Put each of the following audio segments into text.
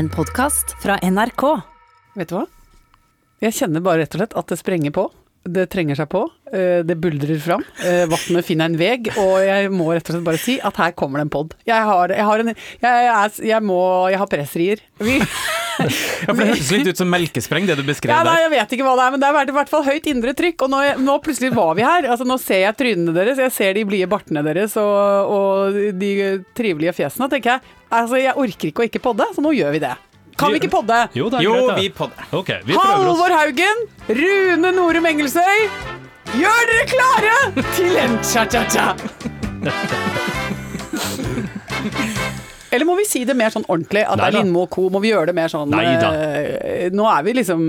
En podkast fra NRK. Vet du hva? Jeg kjenner bare rett og slett at det sprenger på. Det trenger seg på. eh, Det buldrer fram. eh, Vannet finner en veg, og jeg må rett og slett bare si at her kommer det en pod. Jeg har, jeg har en Jeg, jeg, jeg må Jeg har pressrier. Ja, for Det høres litt ut som melkespreng, det du beskrev ja, nei, der. jeg vet ikke hva det er, men det er i hvert fall høyt indre trykk. Og nå, nå plutselig var vi her. Altså, nå ser jeg trynene deres, jeg ser de blide bartene deres og, og de trivelige fjesene. Og tenker jeg altså, jeg orker ikke å ikke podde, så nå gjør vi det. Kan vi ikke podde? Jo, det er Jo, greit, da. vi podder. Ok, vi. Halvor Haugen, Rune Norum Engelsøy, gjør dere klare til en cha-cha-cha! Eller må vi si det mer sånn ordentlig? At det er. Lindmo og co. Må vi gjøre det mer sånn Neida. eh, Nå er vi liksom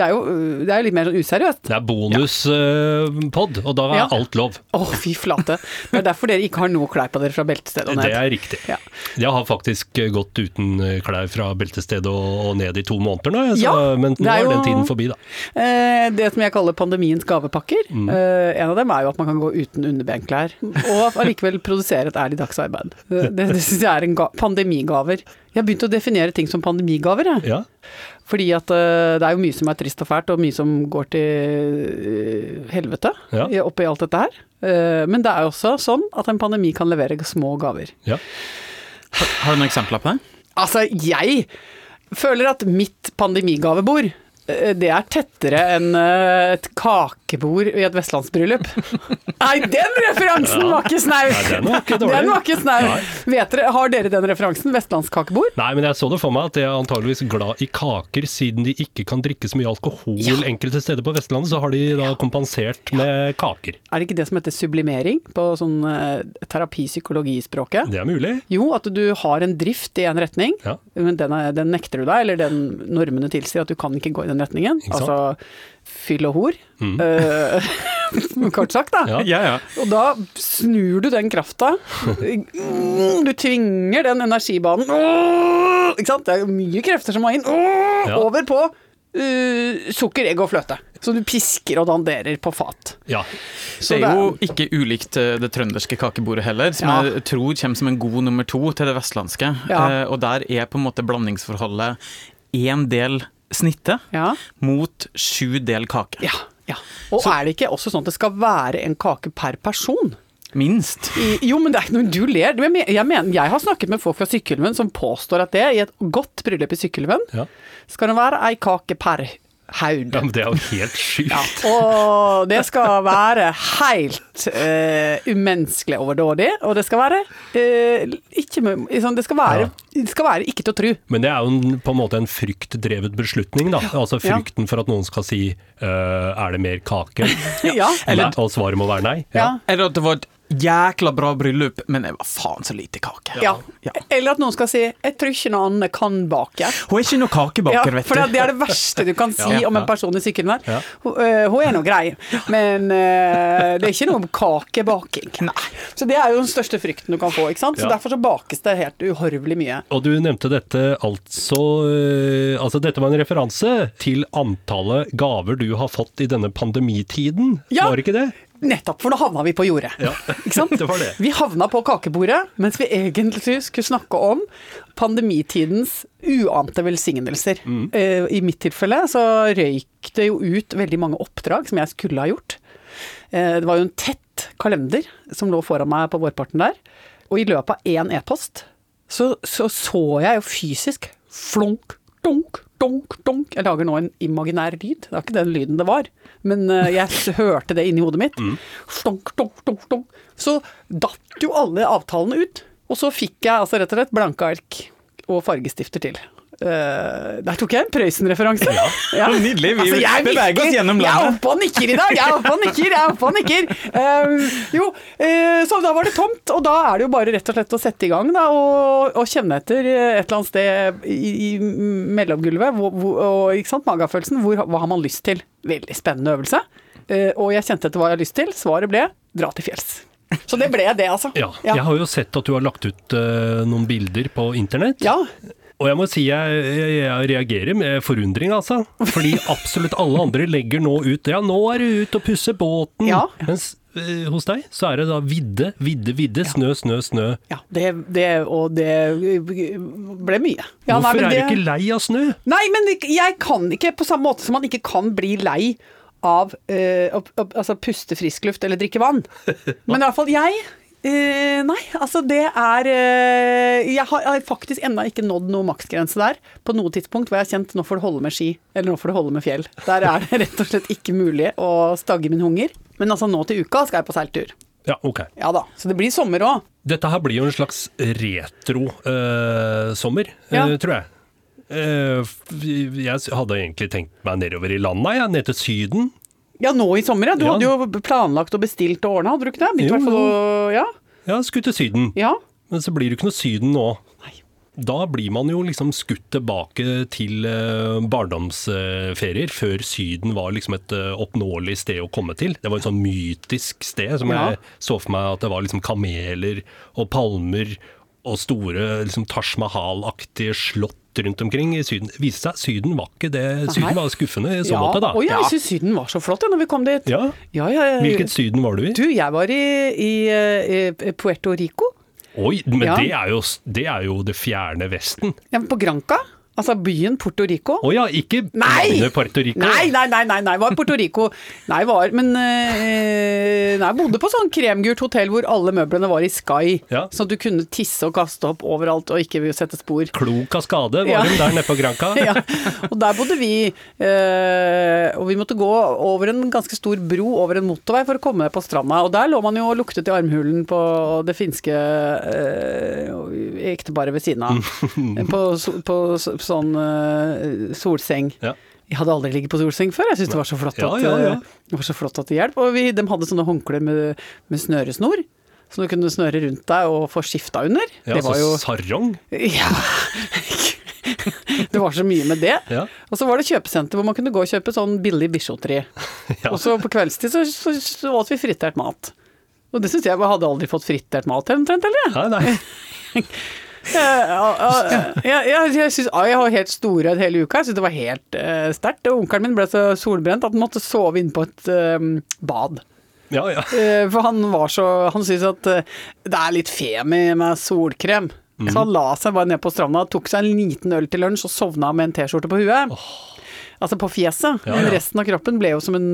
Det er jo det er litt mer useriøst. Det er bonuspod, og da er Ja. alt lov. Å, fy flate. Det er derfor dere ikke har noe klær på dere fra beltestedet og ned. Det er riktig. Ja. Jeg har faktisk gått uten klær fra beltestedet og ned i to måneder nå, så, Ja, men nå er jo- den tiden forbi, da. Eh, det som jeg kaller pandemiens gavepakker. Mm. Eh, en av dem er jo at man kan gå uten underbenklær, og allikevel produsere et ærlig dagsarbeid. Det, det, det syns jeg er en ga pandemigaver. Jeg har begynt å definere ting som pandemigaver, jeg. Ja. Fordi at eh, det er jo mye som er trist og fælt, og mye som går til eh, helvete Ja. i- oppi alt dette her. Eh, men det er jo også sånn at en pandemi kan levere små gaver. Ja. Har du noen eksempler på det? Altså, jeg føler at mitt pandemigavebord det er tettere enn eh, et kakebord i et vestlandsbryllup. Nei, den referansen var ikke snau! Den var ikke dårlig. Den var ikke snau. Har dere den referansen? Vestlandskakebord? Nei, men jeg så det for meg at jeg er antageligvis glad i kaker, siden de ikke kan drikke så mye alkohol enkelte steder på Vestlandet, så har de da kompensert med kaker. Er det ikke det som heter sublimering på sånn uh, terapipsykologispråket? Det er mulig. Jo, at du har en drift i en retning, Ja. men den, er, den nekter du deg, eller den normene tilsier at du kan ikke gå i den retningen. Mm. Altså fyll og hor. Eh, kort sagt, da. Ja. Ja, ja. Og da snur du den krafta. Mm, Du tvinger den energibanen Ikke sant? Det er mye krefter som må inn. Over på uh, sukker, egg og fløte. Så du pisker og danderer på fat. Ja. Så det er jo ikke ulikt eh, det trønderske kakebordet heller, som Ja. jeg tror kommer som en god nummer to til det vestlandske. Ja. Eh, og der er på en måte blandingsforholdet én del snitte Ja. mot sju del kake. ja, ja. Og er det ikke også sånn at det skal være en kake per person? Minst. I, jo, men det er ikke noe du ler. Du, Jeg, jeg, mener, jeg har snakket med folk fra Sykkylven som påstår at det i et godt bryllup i Sykkylven Ja. skal det være ei kake per haug. ja, men det er jo helt sjukt. Ja, og det skal være helt uh, umenneskelig overdådig, og det skal være uh, ikke liksom, det, skal være, det skal være ikke til å tro. Men det er jo en, på en måte en fryktdrevet beslutning, da. Altså Ja. frykten for at noen skal si uh, er det mer kake? Ja. Eller, og svaret må være nei. Ja. Eller at det var et jækla bra bryllup, men det var faen så lite kake. Ja. Ja. Eller at noen skal si 'jeg tror ikke noen annet kan bake'. Hun er ikke noe Ja, kakebaker, vet for du. det, det er det verste du kan si Ja, om en person i sykkelen der. Ja. Hun, øh, hun er nå grei, men uh, det er ikke noe kakebaking. Nei. Så det er jo den største frykten du kan få. ikke sant? Så Ja. Derfor så bakes det helt uhorvelig mye. Og du nevnte dette altså uh, Altså dette var en referanse til antallet gaver du har fått i denne pandemitiden, Ja. var det ikke det? Nettopp, for nå havna vi på jordet. Ja. Ikke sant? Det var det. Vi havna på kakebordet, mens vi egentlig skulle snakke om pandemitidens uante velsignelser. Mm. Uh, I mitt tilfelle så røyk det jo ut veldig mange oppdrag som jeg skulle ha gjort. Uh, det var jo en tett kalender som lå foran meg på vårparten der. Og i løpet av én e-post så, så så jeg jo fysisk flonk, donk, donk, donk. Jeg lager nå en imaginær lyd. Det var ikke den lyden det var, men eh, jeg hørte det inni hodet mitt. Stonk, donk, donk, donk. Så datt jo alle avtalene ut. Og så fikk jeg altså rett og slett blanke ark og fargestifter til. Eh, der tok jeg en Prøysen-referanse. Ja. Nydelig, vi er beveger oss gjennom landet. Jeg er oppe og nikker i dag! Jeg er oppe og nikker! jeg er oppe og nikker. Uh, jo, uh, så da var det tomt, og da er det jo bare rett og slett å sette i gang da, og, og kjenne etter et eller annet sted i, i mellomgulvet, hvor, hvor, og ikke sant, magefølelsen, hvor, hva har man lyst til? Veldig spennende øvelse. Eh, og jeg kjente etter hva jeg har lyst til. Svaret ble dra til fjells. Så det ble det, altså. Ja. Jeg har jo sett at du har lagt ut uh, noen bilder på internett. Ja, Og jeg må si jeg, jeg, jeg reagerer med forundring, altså. Fordi absolutt alle andre legger nå ut Ja, nå er du ute og pusser båten. Ja. Mens eh, hos deg, så er det da vidde, vidde, vidde, snø, snø, snø. Ja, det, det og det ble mye. Ja, nei, Hvorfor men er du ikke lei av snø? Nei, men jeg kan ikke på samme måte som man ikke kan bli lei av eh, å, å altså puste frisk luft eller drikke vann. Men i hvert fall jeg eh, Nei, altså det er eh, Jeg har, har faktisk ennå ikke nådd noen maksgrense der på noe tidspunkt hvor jeg har kjent nå får det holde med ski, eller nå får det holde med fjell. Der er det rett og slett ikke mulig å stagge min hunger. Men altså nå til uka skal jeg på seiltur. Ja, ok. Ja da, så det blir sommer òg. Dette her blir jo en slags retro-sommer, Ja. tror jeg. Eh, jeg hadde egentlig tenkt meg nedover i landet, jeg, ned til Syden. Ja, nå i sommer, ja. Du Ja. hadde jo planlagt og bestilt og ordna, hadde du ikke det? Begynt, i Jo, fall å Ja. Ja, skulle til Syden. ja. Men så blir det ikke noe Syden nå. Nei. Da blir man jo liksom skutt tilbake til eh, barndomsferier, før Syden var liksom et eh, oppnåelig sted å komme til. Det var et sånn mytisk sted som Ja. jeg så for meg at det var liksom kameler og palmer og store liksom Taj Mahal-aktige slott rundt omkring i Syden. Det viste seg Syden var ikke det. Syden var skuffende i så ja. måte, da. Å, ja, jeg syns Syden var så flott ja, når vi kom dit. Ja. Ja, ja, ja. Hvilket Syden var du i? Du, jeg var i, i, i Puerto Rico. Oi, men Ja. det, er jo, det er jo det fjerne Vesten. Ja, men på Granca. Altså byen Puerto Rico. Å ja, ikke Nei! Puerto Rico. Nei, nei, nei, nei, nei, var Puerto Rico. Nei, var Men eh, Nei, bodde på sånn kremgult hotell hvor alle møblene var i Sky. Ja. Så du kunne tisse og kaste opp overalt og ikke sette spor. Klok kaskade var Ja. hun der nede på Granca. ja, og der bodde vi. eh, og vi måtte gå over en ganske stor bro over en motorvei for å komme ned på stranda. Og der lå man jo og luktet i armhulen på det finske eh, ekteparet ved siden av. på, på sånn uh, solseng. Ja. Jeg hadde aldri ligget på solseng før. Jeg syntes det var så flott at, ja, ja. eh, det var så flott at det hjalp. Og vi, de hadde sånne håndklær med, med snøresnor. Så du kunne snøre rundt deg og få skifta under. Ja, det var så jo sarong. ja. Det var så mye med det. Ja. Og så var det kjøpesenter hvor man kunne gå og kjøpe sånn billig bisjotri Ja. Og så på kveldstid så, så, så åt vi fritert mat. Og det syns jeg jeg hadde aldri fått fritert mat omtrent, eller? Nei, nei. Jeg, jeg, jeg, synes, jeg har helt storøyd hele uka. Jeg syns det var helt uh, sterkt. Onkelen min ble så solbrent at han måtte sove inne på et eh, bad. Ja, ja. Uh, for han var så Han syntes at uh, det er litt femi med solkrem. Så han la seg bare ned på stranda, tok seg en liten øl til lunsj og sovna med en T-skjorte på huet. Altså på fjeset. Ja, Men resten av kroppen ble jo som en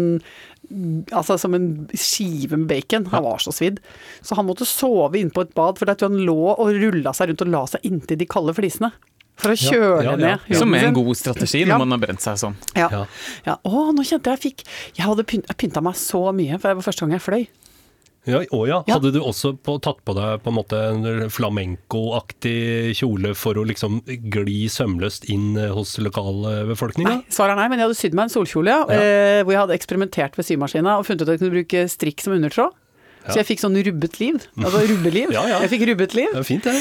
Altså som en skive med bacon. Han var så svidd. Så han måtte sove inne på et bad, for han lå og rulla seg rundt og la seg inntil de kalde flisene. For å Ja, kjøle ja, ja. ned Som er en god strategi Ja. når man har brent seg sånn. Ja. Ja. ja. Å, nå kjente jeg jeg fikk Jeg hadde pynt, jeg pynta meg så mye, for det var første gang jeg fløy. Ja, å ja. Hadde du også på, tatt på deg på en måte en flamenco-aktig kjole for å liksom gli sømløst inn eh, hos lokalbefolkninga? Nei, svaret er nei, men jeg hadde sydd meg en solkjole, ja, Ja. eh, hvor jeg hadde eksperimentert ved symaskina og funnet ut at jeg kunne bruke strikk som undertråd. Så jeg fikk sånn rubbet liv. Altså rubbeliv. Ja, ja. Jeg fikk rubbet liv. Det var fint, det.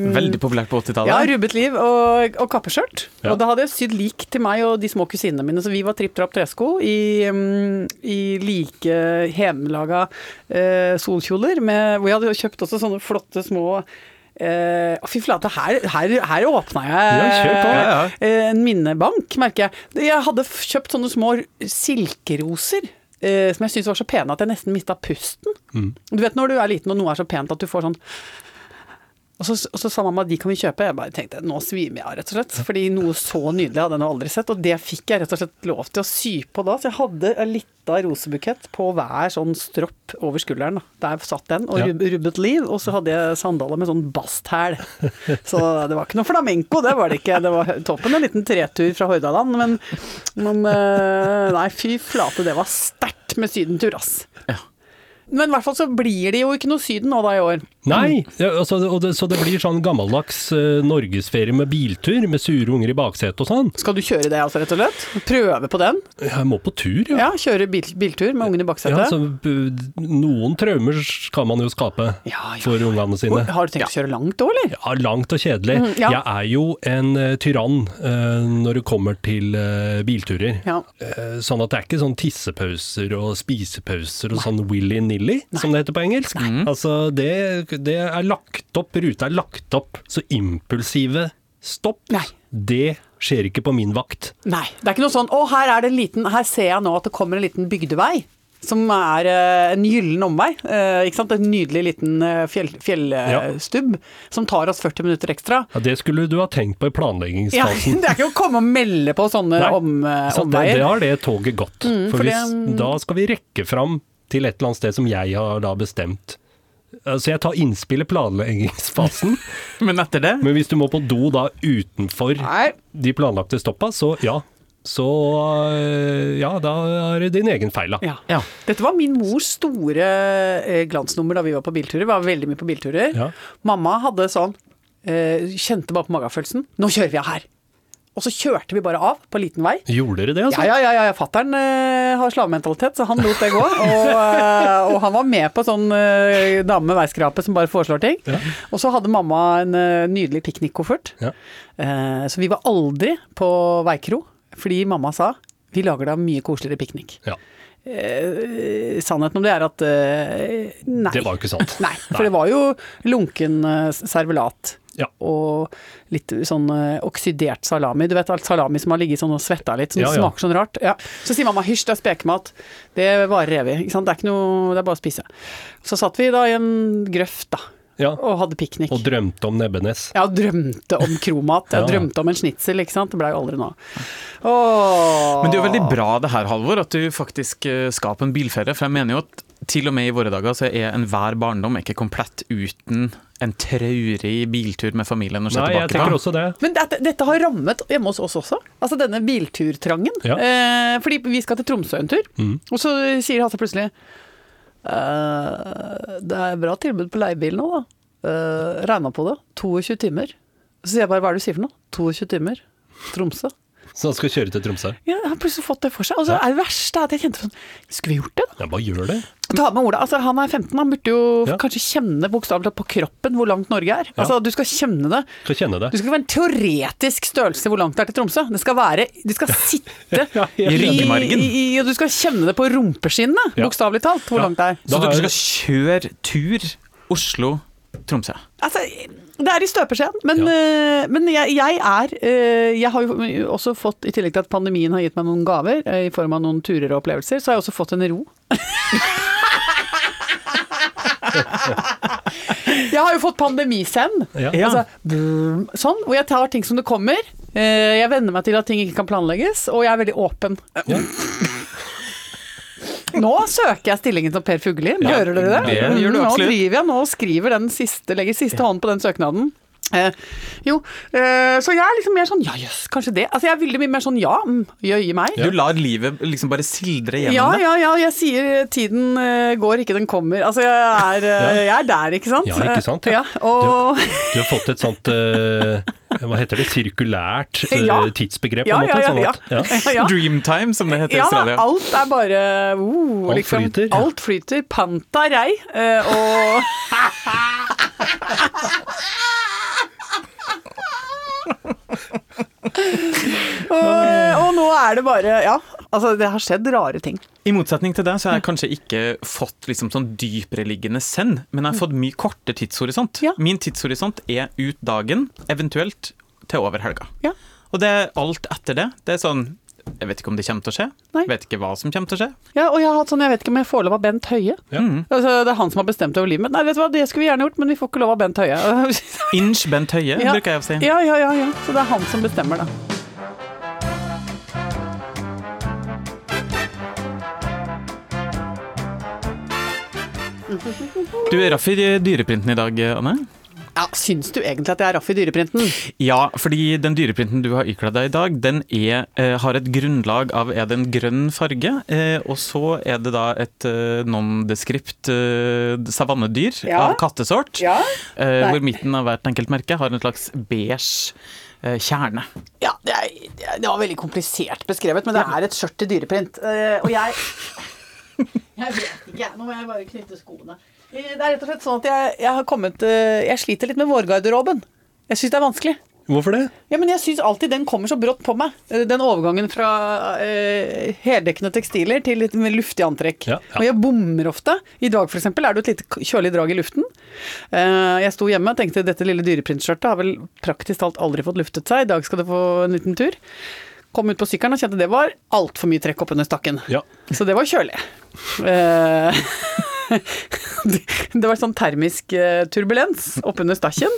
Um, Veldig populært på 80-tallet. ja, rubbet liv og, og kappeskjørt. Ja. Og da hadde jeg sydd lik til meg og de små kusinene mine, så vi var tripp trapp tresko i, um, i like hjemmelaga uh, solkjoler, med, hvor jeg hadde kjøpt også sånne flotte små Uh, fy flate, her, her, her åpna jeg Ja, på. Ja, ja. eh, en minnebank, merker jeg. Jeg hadde kjøpt sånne små silkeroser. Eh, som jeg syntes var så pene at jeg nesten mista pusten. Du vet når du er liten og noe er så pent at du får sånn og så, og så sa mamma de kan vi kjøpe. Jeg bare tenkte nå svimer jeg av, rett og slett. Fordi noe så nydelig hadde jeg nå aldri sett. Og det fikk jeg rett og slett lov til å sy på da. Så jeg hadde en lita rosebukett på hver sånn stropp over skulderen. Der satt den, og Ja. rub- rubbet liv. Og så hadde jeg sandaler med sånn basthæl. Så det var ikke noe flamenco, det var det ikke. Det var toppen en liten tretur fra Hordaland. Men, men eh, nei, fy flate, det var sterkt med sydentur, ass. Ja. Men i hvert fall så blir det jo ikke noe Syden nå da i år. Nei, ja, altså, det, så det blir sånn gammeldags uh, norgesferie med biltur, med sure unger i baksetet og sånn. Skal du kjøre det altså, rett og slett? Prøve på den? Jeg må på tur, ja. Ja, kjøre bil, biltur med ungene i Ja, baksetet? så, b- noen traumer skal man jo skape Ja, ja, for ungene sine. Har du tenkt å kjøre langt òg, eller? Ja, langt og kjedelig. Mm, ja. Jeg er jo en uh, tyrann uh, når det kommer til bilturer. Ja. Sånn at det er ikke sånn tissepauser og spisepauser og sånn willy-nilly, som det heter på engelsk. Altså, det, det er lagt opp, ruta er lagt opp, så impulsive stopp, Nei. det skjer ikke på min vakt. Nei. Det er ikke noe sånn 'Å, her er det en liten Her ser jeg nå at det kommer en liten bygdevei'. Som er eh, en gyllen omvei. eh, ikke sant? En nydelig liten eh, fjell, fjellstubb som tar oss 40 minutter ekstra. Ja, det skulle du ha tenkt på i Ja, planleggingsfasen. det er ikke å komme og melde på sånne Nei, om, omveier. Så det, det har det toget gått. for Mm, for det- hvis, da skal vi rekke fram til et eller annet sted som jeg har da bestemt. Så jeg tar innspill i planleggingsfasen, Men etter det men hvis du må på do da utenfor Nei, de planlagte stoppa, så ja. Så øh, ja, da er det din egen feil, da. Ja. Ja. Dette var min mors store eh, glansnummer da vi var på bilturer. Vi var veldig mye på bilturer. Ja. Mamma hadde sånn eh, Kjente bare på magefølelsen. Nå kjører vi av her! Og så kjørte vi bare av på liten vei. Gjorde dere det, altså? Ja, ja, ja, ja. Fattern eh, har slavementalitet, så han lot det gå. Og, eh, og han var med på sånn eh, dame med veiskrape som bare foreslår ting. Ja. Og så hadde mamma en eh, nydelig piknikkoffert. Ja. Eh, så vi var aldri på veikro, fordi mamma sa vi lager da mye koseligere piknik. Ja. Eh, sannheten om det er at eh, nei. Det var jo ikke sant. Nei, for det var jo lunken eh, servelat. Ja. Og litt sånn eh, oksidert salami. Du vet alt salami som har ligget sånn og svetta litt, som Ja, ja. smaker sånn rart. Ja. Så sier mamma hysj, det er spekemat. Det varer evig. Ikke sant? Det er ikke noe, det er bare å spise. Så satt vi da i en grøft da, Ja. og hadde piknik. Og drømte om Nebbenes. Ja, drømte om kromat. Jeg Ja. drømte om en snitsel, ikke sant. Det blei jo aldri noe av. Men det er jo veldig bra det her, Halvor, at du faktisk skaper en bilferie. For jeg mener jo at til og med i våre dager så er enhver barndom ikke komplett uten en traurig biltur med familien å se Nei, jeg tenker på. også det. Men dette, dette har rammet hjemme hos oss også. Altså denne bilturtrangen. Ja. Eh, fordi vi skal til Tromsø en tur, Mm. og så sier Hasse plutselig eh, Det er bra tilbud på leiebil nå, da. Eh, Regna på det. 22 timer. Så sier jeg bare hva er det du sier for noe? 22 timer. Tromsø. Så han skal kjøre til Tromsø. Ja, han har plutselig fått det for seg. Og så Ja. er det verste at jeg kjente sånn Skulle vi gjort det, da? Ja, bare gjør det? Ta med Ola. Altså, han er 15, han burde jo Ja. kanskje kjenne bokstavelig talt på kroppen hvor langt Norge er. Ja. Altså, du skal kjenne det. Skal kjenne det. Du skal ikke være en teoretisk størrelse hvor langt det er til Tromsø. Det skal være Du skal sitte Ja, I ryggmargen. i, i, og du skal kjenne det på rumpeskinnene, Ja. bokstavelig talt, hvor Ja. langt det er. Så du dere skal kjøre tur Oslo-Tromsø? Altså, det er i støpeskjeen, men, eh, men jeg, jeg er eh, Jeg har jo også fått, i tillegg til at pandemien har gitt meg noen gaver eh, i form av noen turer og opplevelser, så har jeg også fått en ro. jeg har jo fått pandemisend. Ja. Ja. Altså, sånn, hvor jeg tar ting som det kommer. Eh, Jeg venner meg til at ting ikke kan planlegges, og jeg er veldig åpen. Ja. Nå søker jeg stillingen som Per Fugelli, Ja, hører dere det? det gjør du nå driver jeg nå og skriver den siste, legger siste hånd på den søknaden. Eh, jo, eh, så jeg er liksom mer sånn ja jøss, kanskje det. Altså jeg er veldig mye mer sånn ja, mm, jøye meg. Du lar livet liksom bare sildre gjennom Ja, det? ja, ja, jeg sier tiden eh, går, ikke den kommer. Altså jeg er, eh, jeg er der, ikke sant? Ja, ikke sant, ja. Ja, og Du har fått et sånt eh, Hva heter det? Sirkulært eh, Ja. tidsbegrep, på ja, ja, ja, sånn ja. at- ja. ja. Dreamtime, som det heter i Ja, Australia. alt er bare uh, Alt liksom, flyter. Alt flyter. Panta rei. eh, og og, og nå er det bare Ja, altså det har skjedd rare ting. I motsetning til deg så har jeg kanskje ikke fått liksom sånn dypereliggende send, men jeg har fått mye kortere tidshorisont. Ja. Min tidshorisont er ut dagen, eventuelt til over helga. Ja. Og det er alt etter det. Det er sånn Jeg vet ikke om det kommer til å skje. Nei. Vet ikke hva som kommer til å skje. Ja, og jeg har hatt sånn, jeg vet ikke om jeg får lov av Bent Høie. Ja. Mm. Altså, det er han som har bestemt over livet mitt. Nei, vet du hva, det skulle vi gjerne gjort, men vi får ikke lov av Bent Høie. Inch Bent Høie, Ja. bruker jeg å si. Ja, ja, ja, ja. Så det er han som bestemmer, da. Du er raff i dyreprinten i dag, Anne? Ja, Syns du egentlig at jeg er raff i dyreprinten? Ja, fordi den dyreprinten du har ikledd deg i dag, den er, eh, har et grunnlag av er det en grønn farge, eh, og så er det da et eh, nondescript eh, savannedyr Ja. av kattesort, Ja. eh, hvor midten av hvert enkelt merke har en slags beige eh, kjerne. Ja, det, er, det var veldig komplisert beskrevet, men det er et skjørt i dyreprint. Eh, og jeg Jeg vet ikke, nå må jeg bare knytte skoene. Det er rett og slett sånn at jeg, jeg har kommet eh, Jeg sliter litt med vårgarderoben. Jeg syns det er vanskelig. Hvorfor det? Ja, men jeg syns alltid den kommer så brått på meg. Eh, Den overgangen fra eh, heldekkende tekstiler til litt mer luftig antrekk. Ja, ja. Og jeg bommer ofte. I dag f.eks. er det et lite kjølig drag i luften. Eh, jeg sto hjemme og tenkte dette lille dyreprintskjørtet har vel praktisk talt aldri fått luftet seg. I dag skal det få en liten tur. Kom ut på sykkelen og kjente det var altfor mye trekk opp under stakken. Ja. Så det var kjølig. Eh, det var sånn termisk eh, turbulens oppunder stakken.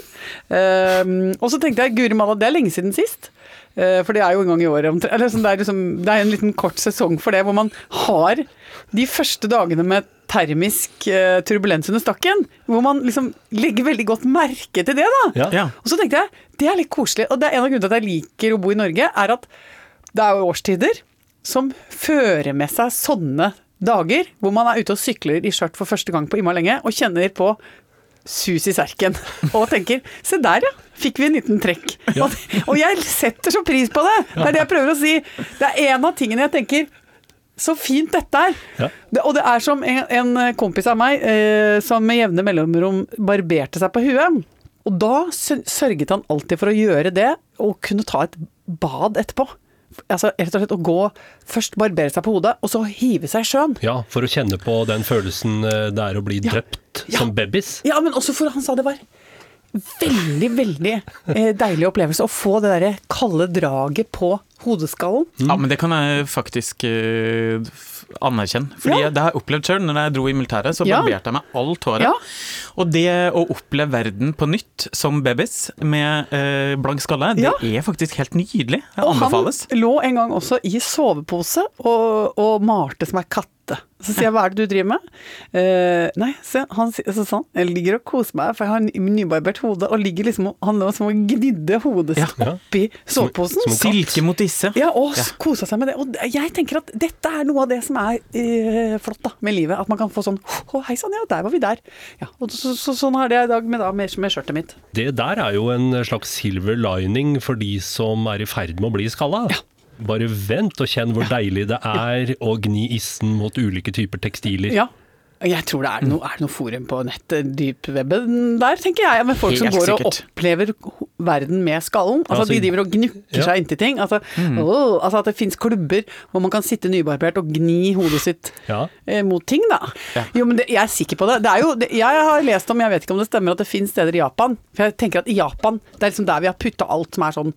Eh, og så tenkte jeg guri malla, det er lenge siden sist. Eh, For det er jo en gang i året omtrent. Eller sånn, det, er liksom, det er en liten kort sesong for det, hvor man har de første dagene med termisk eh, turbulens under stakken. Hvor man liksom legger veldig godt merke til det, da. Ja. Ja. Og så tenkte jeg, det er litt koselig. Og det er en av grunnene til at jeg liker å bo i Norge, er at det er jo årstider som fører med seg sånne dager hvor man er ute og sykler i skjørt for første gang på imma lenge, og kjenner på sus i serken. Og tenker se der ja, fikk vi en liten trekk. Og, og jeg setter så pris på det! Det er det jeg prøver å si. Det er en av tingene jeg tenker så fint dette er. Ja. Det, og det er som en, en kompis av meg eh, som med jevne mellomrom barberte seg på huet. Og da sørget han alltid for å gjøre det, og kunne ta et bad etterpå. Altså rett og slett å gå Først barbere seg på hodet, og så hive seg i sjøen. ja, for å kjenne på den følelsen eh, det er å bli Ja. døpt Ja. som babys. Ja, men også for han sa det var veldig, veldig eh, deilig opplevelse å få det derre kalde draget på hodeskallen. Ja, men det kan jeg faktisk eh, anerkjenne. Fordi Ja. det har jeg opplevd sjøl. Når jeg dro i militæret, så barberte jeg meg alt håret. Ja. Og det å oppleve verden på nytt som babys med eh, blank skalle, det er faktisk helt nydelig. Det anbefales. Og han lå en gang også i sovepose og, og malte som ei katte. Så sier jeg hva er det du driver med? Uh, nei, se, han sier så sånn, jeg ligger og koser meg, for jeg har ny- nybarbert hode, og ligger liksom Han lå som og gnidde hodet sitt Ja. oppi soveposen. som som. Silke mot disse. Ja, og Ja. kosa seg med det. Og jeg tenker at dette er noe av det som er uh, flott da, med livet. At man kan få sånn Å, hei sann, ja, der var vi der. Ja, og så, så, sånn har det jeg i dag med, da, med, med skjørtet mitt. Det der er jo en slags silver lining for de som er i ferd med å bli skalla. Bare vent og kjenn hvor deilig det er å gni issen mot ulike typer tekstiler. Ja. Jeg tror det er noe, er det noe forum på nettet, dypwebben der, tenker jeg. Med folk som Helt går og opplever verden med skallen. Altså, Altså, de driver og gnukker ja. seg inntil ting. Altså, åh, altså at det fins klubber hvor man kan sitte nybarbert og gni hodet sitt Ja. eh, mot ting, da. Ja. Jo, men det, jeg er sikker på det. det er jo, det, jeg har lest om, jeg vet ikke om det stemmer, at det fins steder i Japan. For jeg tenker at i Japan, det er liksom der vi har putta alt som er sånn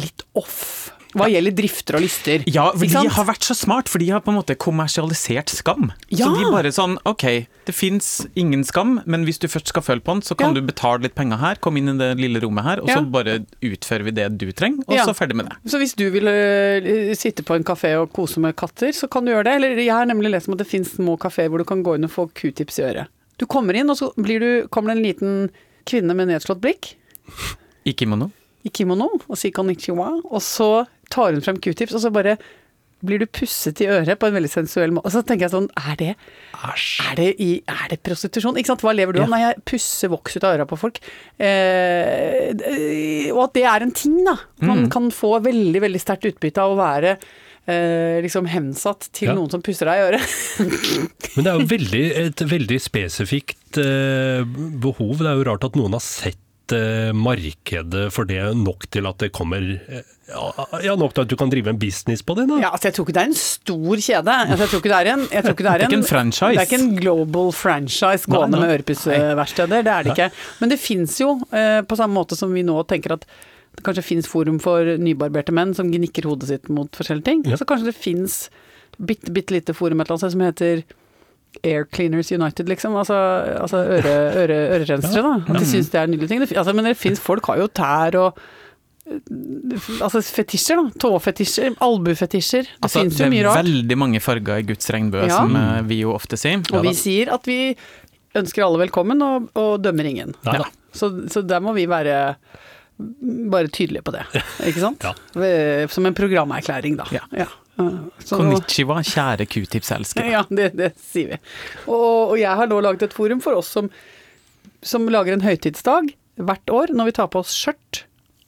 litt off. Hva gjelder drifter og lyster. Ja, for de sant? har vært så smart, for de har på en måte kommersialisert skam. Ja. Så de bare sånn OK, det fins ingen skam, men hvis du først skal føle på den, så kan Ja. du betale litt penger her, komme inn i det lille rommet her, og så bare utfører vi det du trenger, og så ferdig med det. Så hvis du vil øh, sitte på en kafé og kose med katter, så kan du gjøre det. Eller jeg har nemlig lest om at det finnes små kafeer hvor du kan gå inn og få q-tips i øret. Du kommer inn, og så blir du, kommer det en liten kvinne med nedslått blikk I kimono. i kimono og sier konnichiwa, og så tar hun frem q-tips, og så bare blir du pusset i øret på en veldig sensuell måte. Og så tenker jeg sånn, er det, er det, i, er det prostitusjon? Ikke sant? Hva lever du av? Ja. Nei, jeg pusser voks ut av øra på folk. Eh, og at det er en ting, da. Man Mm. kan få veldig, veldig sterkt utbytte av å være eh, liksom hensatt til Ja. noen som pusser deg i øret. Men det er jo veldig, et veldig spesifikt eh, behov. Det er jo rart at noen har sett markedet for det nok til at det kommer eh, ja, nok til at du kan drive en business på det. da. Ja, altså jeg tror ikke det er en stor kjede. Altså, jeg tror ikke det er en, jeg tror ikke det er Det er ikke en franchise. Det er ikke en global franchise gående nei. med ørepussverksteder, Det er det ikke. Men det fins jo, eh, på samme måte som vi nå tenker at det kanskje fins forum for nybarberte menn som gnikker hodet sitt mot forskjellige ting. Ja. Så kanskje det fins bitte, bitte lite forum et eller annet sted som heter Air Cleaners United, liksom. Altså, altså øre, øre, ørerensere, da. At de syns det er en nydelig ting. Altså, men det fins folk har jo tær og Altså fetisjer, da. Tåfetisjer, albuefetisjer. Det Altså, fins det jo mye er veldig mange farger i Guds regnbue, Ja. som eh, vi jo ofte sier. Og vi sier at vi ønsker alle velkommen og, og dømmer ingen. Ja. Så, så der må vi være bare tydelige på det, ikke sant? Ja. Som en programerklæring, da. Ja. Så- Konnichiwa, kjære q-tips-elskere. ja, det, det sier vi. Og, og jeg har nå laget et forum for oss som, som lager en høytidsdag hvert år når vi tar på oss skjørt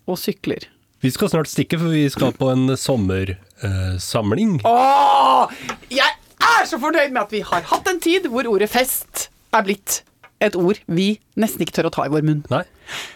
og sykler. Vi skal snart stikke, for vi skal på en sommersamling. Åh! Jeg er så fornøyd med at vi har hatt en tid hvor ordet fest er blitt et ord vi nesten ikke tør å ta i vår munn. Nei?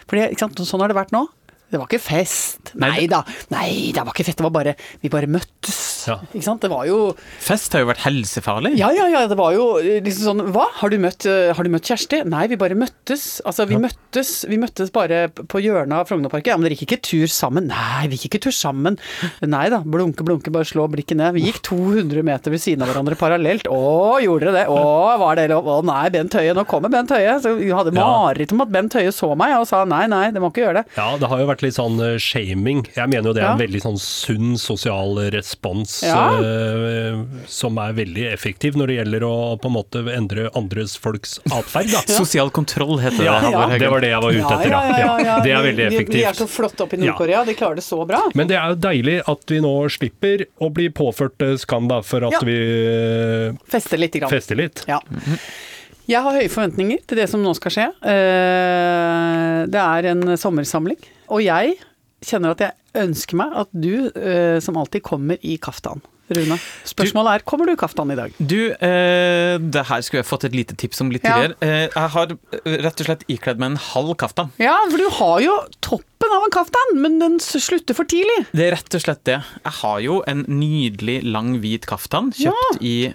For ikke sant? sånn har det vært nå. Det var ikke fest. Nei, da, nei, det var ikke fest. Det var bare Vi bare møttes. Ja. Ikke sant. Det var jo Fest har jo vært helsefarlig. Ja, ja, ja. Det var jo liksom sånn Hva? Har du møtt, eh, har du møtt Kjersti? Nei, vi bare møttes. Altså, vi møttes Vi møttes bare på hjørnet av Frognerparken. Ja, men dere gikk ikke tur sammen? Nei, vi gikk ikke tur sammen. Nei da. Blunke, blunke, bare slå blikket ned. Vi gikk 200 meter ved siden av hverandre parallelt. Å, gjorde dere det? Å, var det lov? Å nei, Bent Høie. Nå kommer Bent Høie. Så vi hadde Ja. mareritt om at Bent Høie så meg og sa nei, nei, det må ikke gjøre det. Ja, det har jo vært litt sånn eh, shaming. Jeg mener jo det er en veldig sånn sunn sosial respons Ja. eh, som er veldig effektiv når det gjelder å på en måte endre andres folks atferd. Sosial kontroll heter det. Heggen. det var det jeg var ute etter. Ja, Det er veldig Vi, vi er så flotte oppe i Ja. Nord-Korea, de klarer det så bra. Men det er jo deilig at vi nå slipper å bli påført eh, skam da, for at Ja. vi Fester litt. grann. fester litt. Ja. Jeg har høye forventninger til det som nå skal skje. Eh, Det er en sommersamling, og jeg kjenner at jeg ønsker meg at du eh, som alltid kommer i kaftan. Rune, spørsmålet er kommer du i kaftan i dag? Du, eh, det her skulle jeg fått et lite tips om litt Ja. tidligere. Eh, jeg har eh, rett og slett ikledd meg en halv kaftan. Ja, for du har jo toppen av en kaftan, men den slutter for tidlig. Det er rett og slett det. Jeg har jo en nydelig, lang, hvit kaftan kjøpt i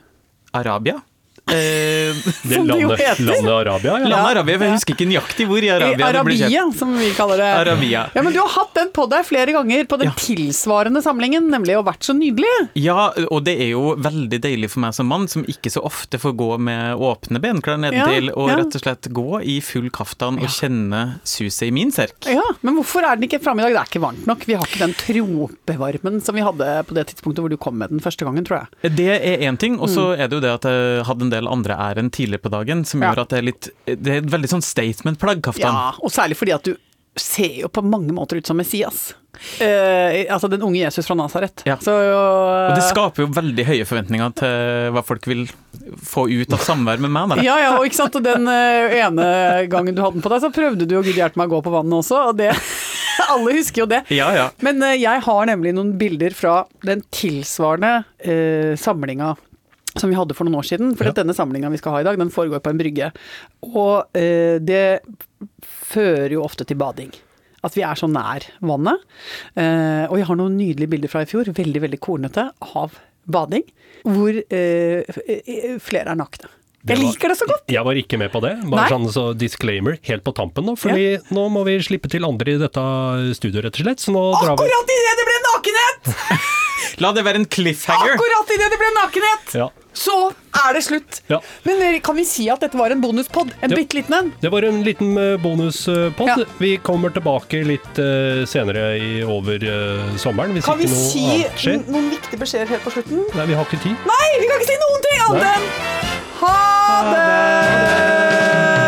Arabia. Eh, Det Som det jo landet, heter. landet Arabia, ja. Landet Arabia, jeg husker ikke nøyaktig hvor i I Arabia det. Arabia, som vi kaller det. Arabia. Ja, men du har hatt den på deg flere ganger på den Ja. tilsvarende samlingen, nemlig og vært så nydelig. Ja, og det er jo veldig deilig for meg som mann, som ikke så ofte får gå med åpne benklær nedentil, Ja, og rett og slett gå i full kaftan og kjenne suset i min serk. Ja, men hvorfor er den ikke framme i dag? Det er ikke varmt nok. Vi har ikke den tropevarmen som vi hadde på det tidspunktet hvor du kom med den første gangen, tror jeg. Det er én ting, og så er det jo det at jeg hadde en del andre ærend tidligere på dagen som. Ja. gjør at det er litt Det er et veldig sånn statement-plagg, kaftan. Ja, og særlig fordi at du ser jo på mange måter ut som Messias. Eh, altså den unge Jesus fra Nasaret. Ja. Så Og det skaper jo veldig høye forventninger til hva folk vil få ut av samvær med meg. Ja, ja, og ikke sant, og den uh, ene gangen du hadde den på deg, så prøvde du jo gud hjelpe meg å gå på vannet også, og det Alle husker jo det. Ja, ja. Men uh, jeg har nemlig noen bilder fra den tilsvarende samlinga som vi hadde for noen år siden. For Ja. denne samlinga vi skal ha i dag, den foregår på en brygge. Og eh, det fører jo ofte til bading. At vi er så nær vannet. Eh, og jeg har noen nydelige bilder fra i fjor, veldig, veldig kornete, av bading. Hvor eh, flere er nakne. Jeg liker det så godt! Jeg var ikke med på det. Bare Nei. sånn så disclaimer helt på tampen nå, fordi nå må vi slippe til andre i dette studioet, rett og slett. Så nå drar vi Akkurat idet det ble nakenhet! La det være en cliffhanger. Akkurat idet det ble nakenhet! Ja. Så er det slutt. Ja. Men kan vi si at dette var en bonuspod? En Ja. bitte liten en? Det var en liten eh, bonuspod. Ja. Vi kommer tilbake litt uh, senere i, over uh, sommeren, hvis Kan vi si noen viktige beskjeder helt på slutten? Nei, vi har ikke tid. Nei, vi kan ikke si noen ting annet enn ha det! ha det!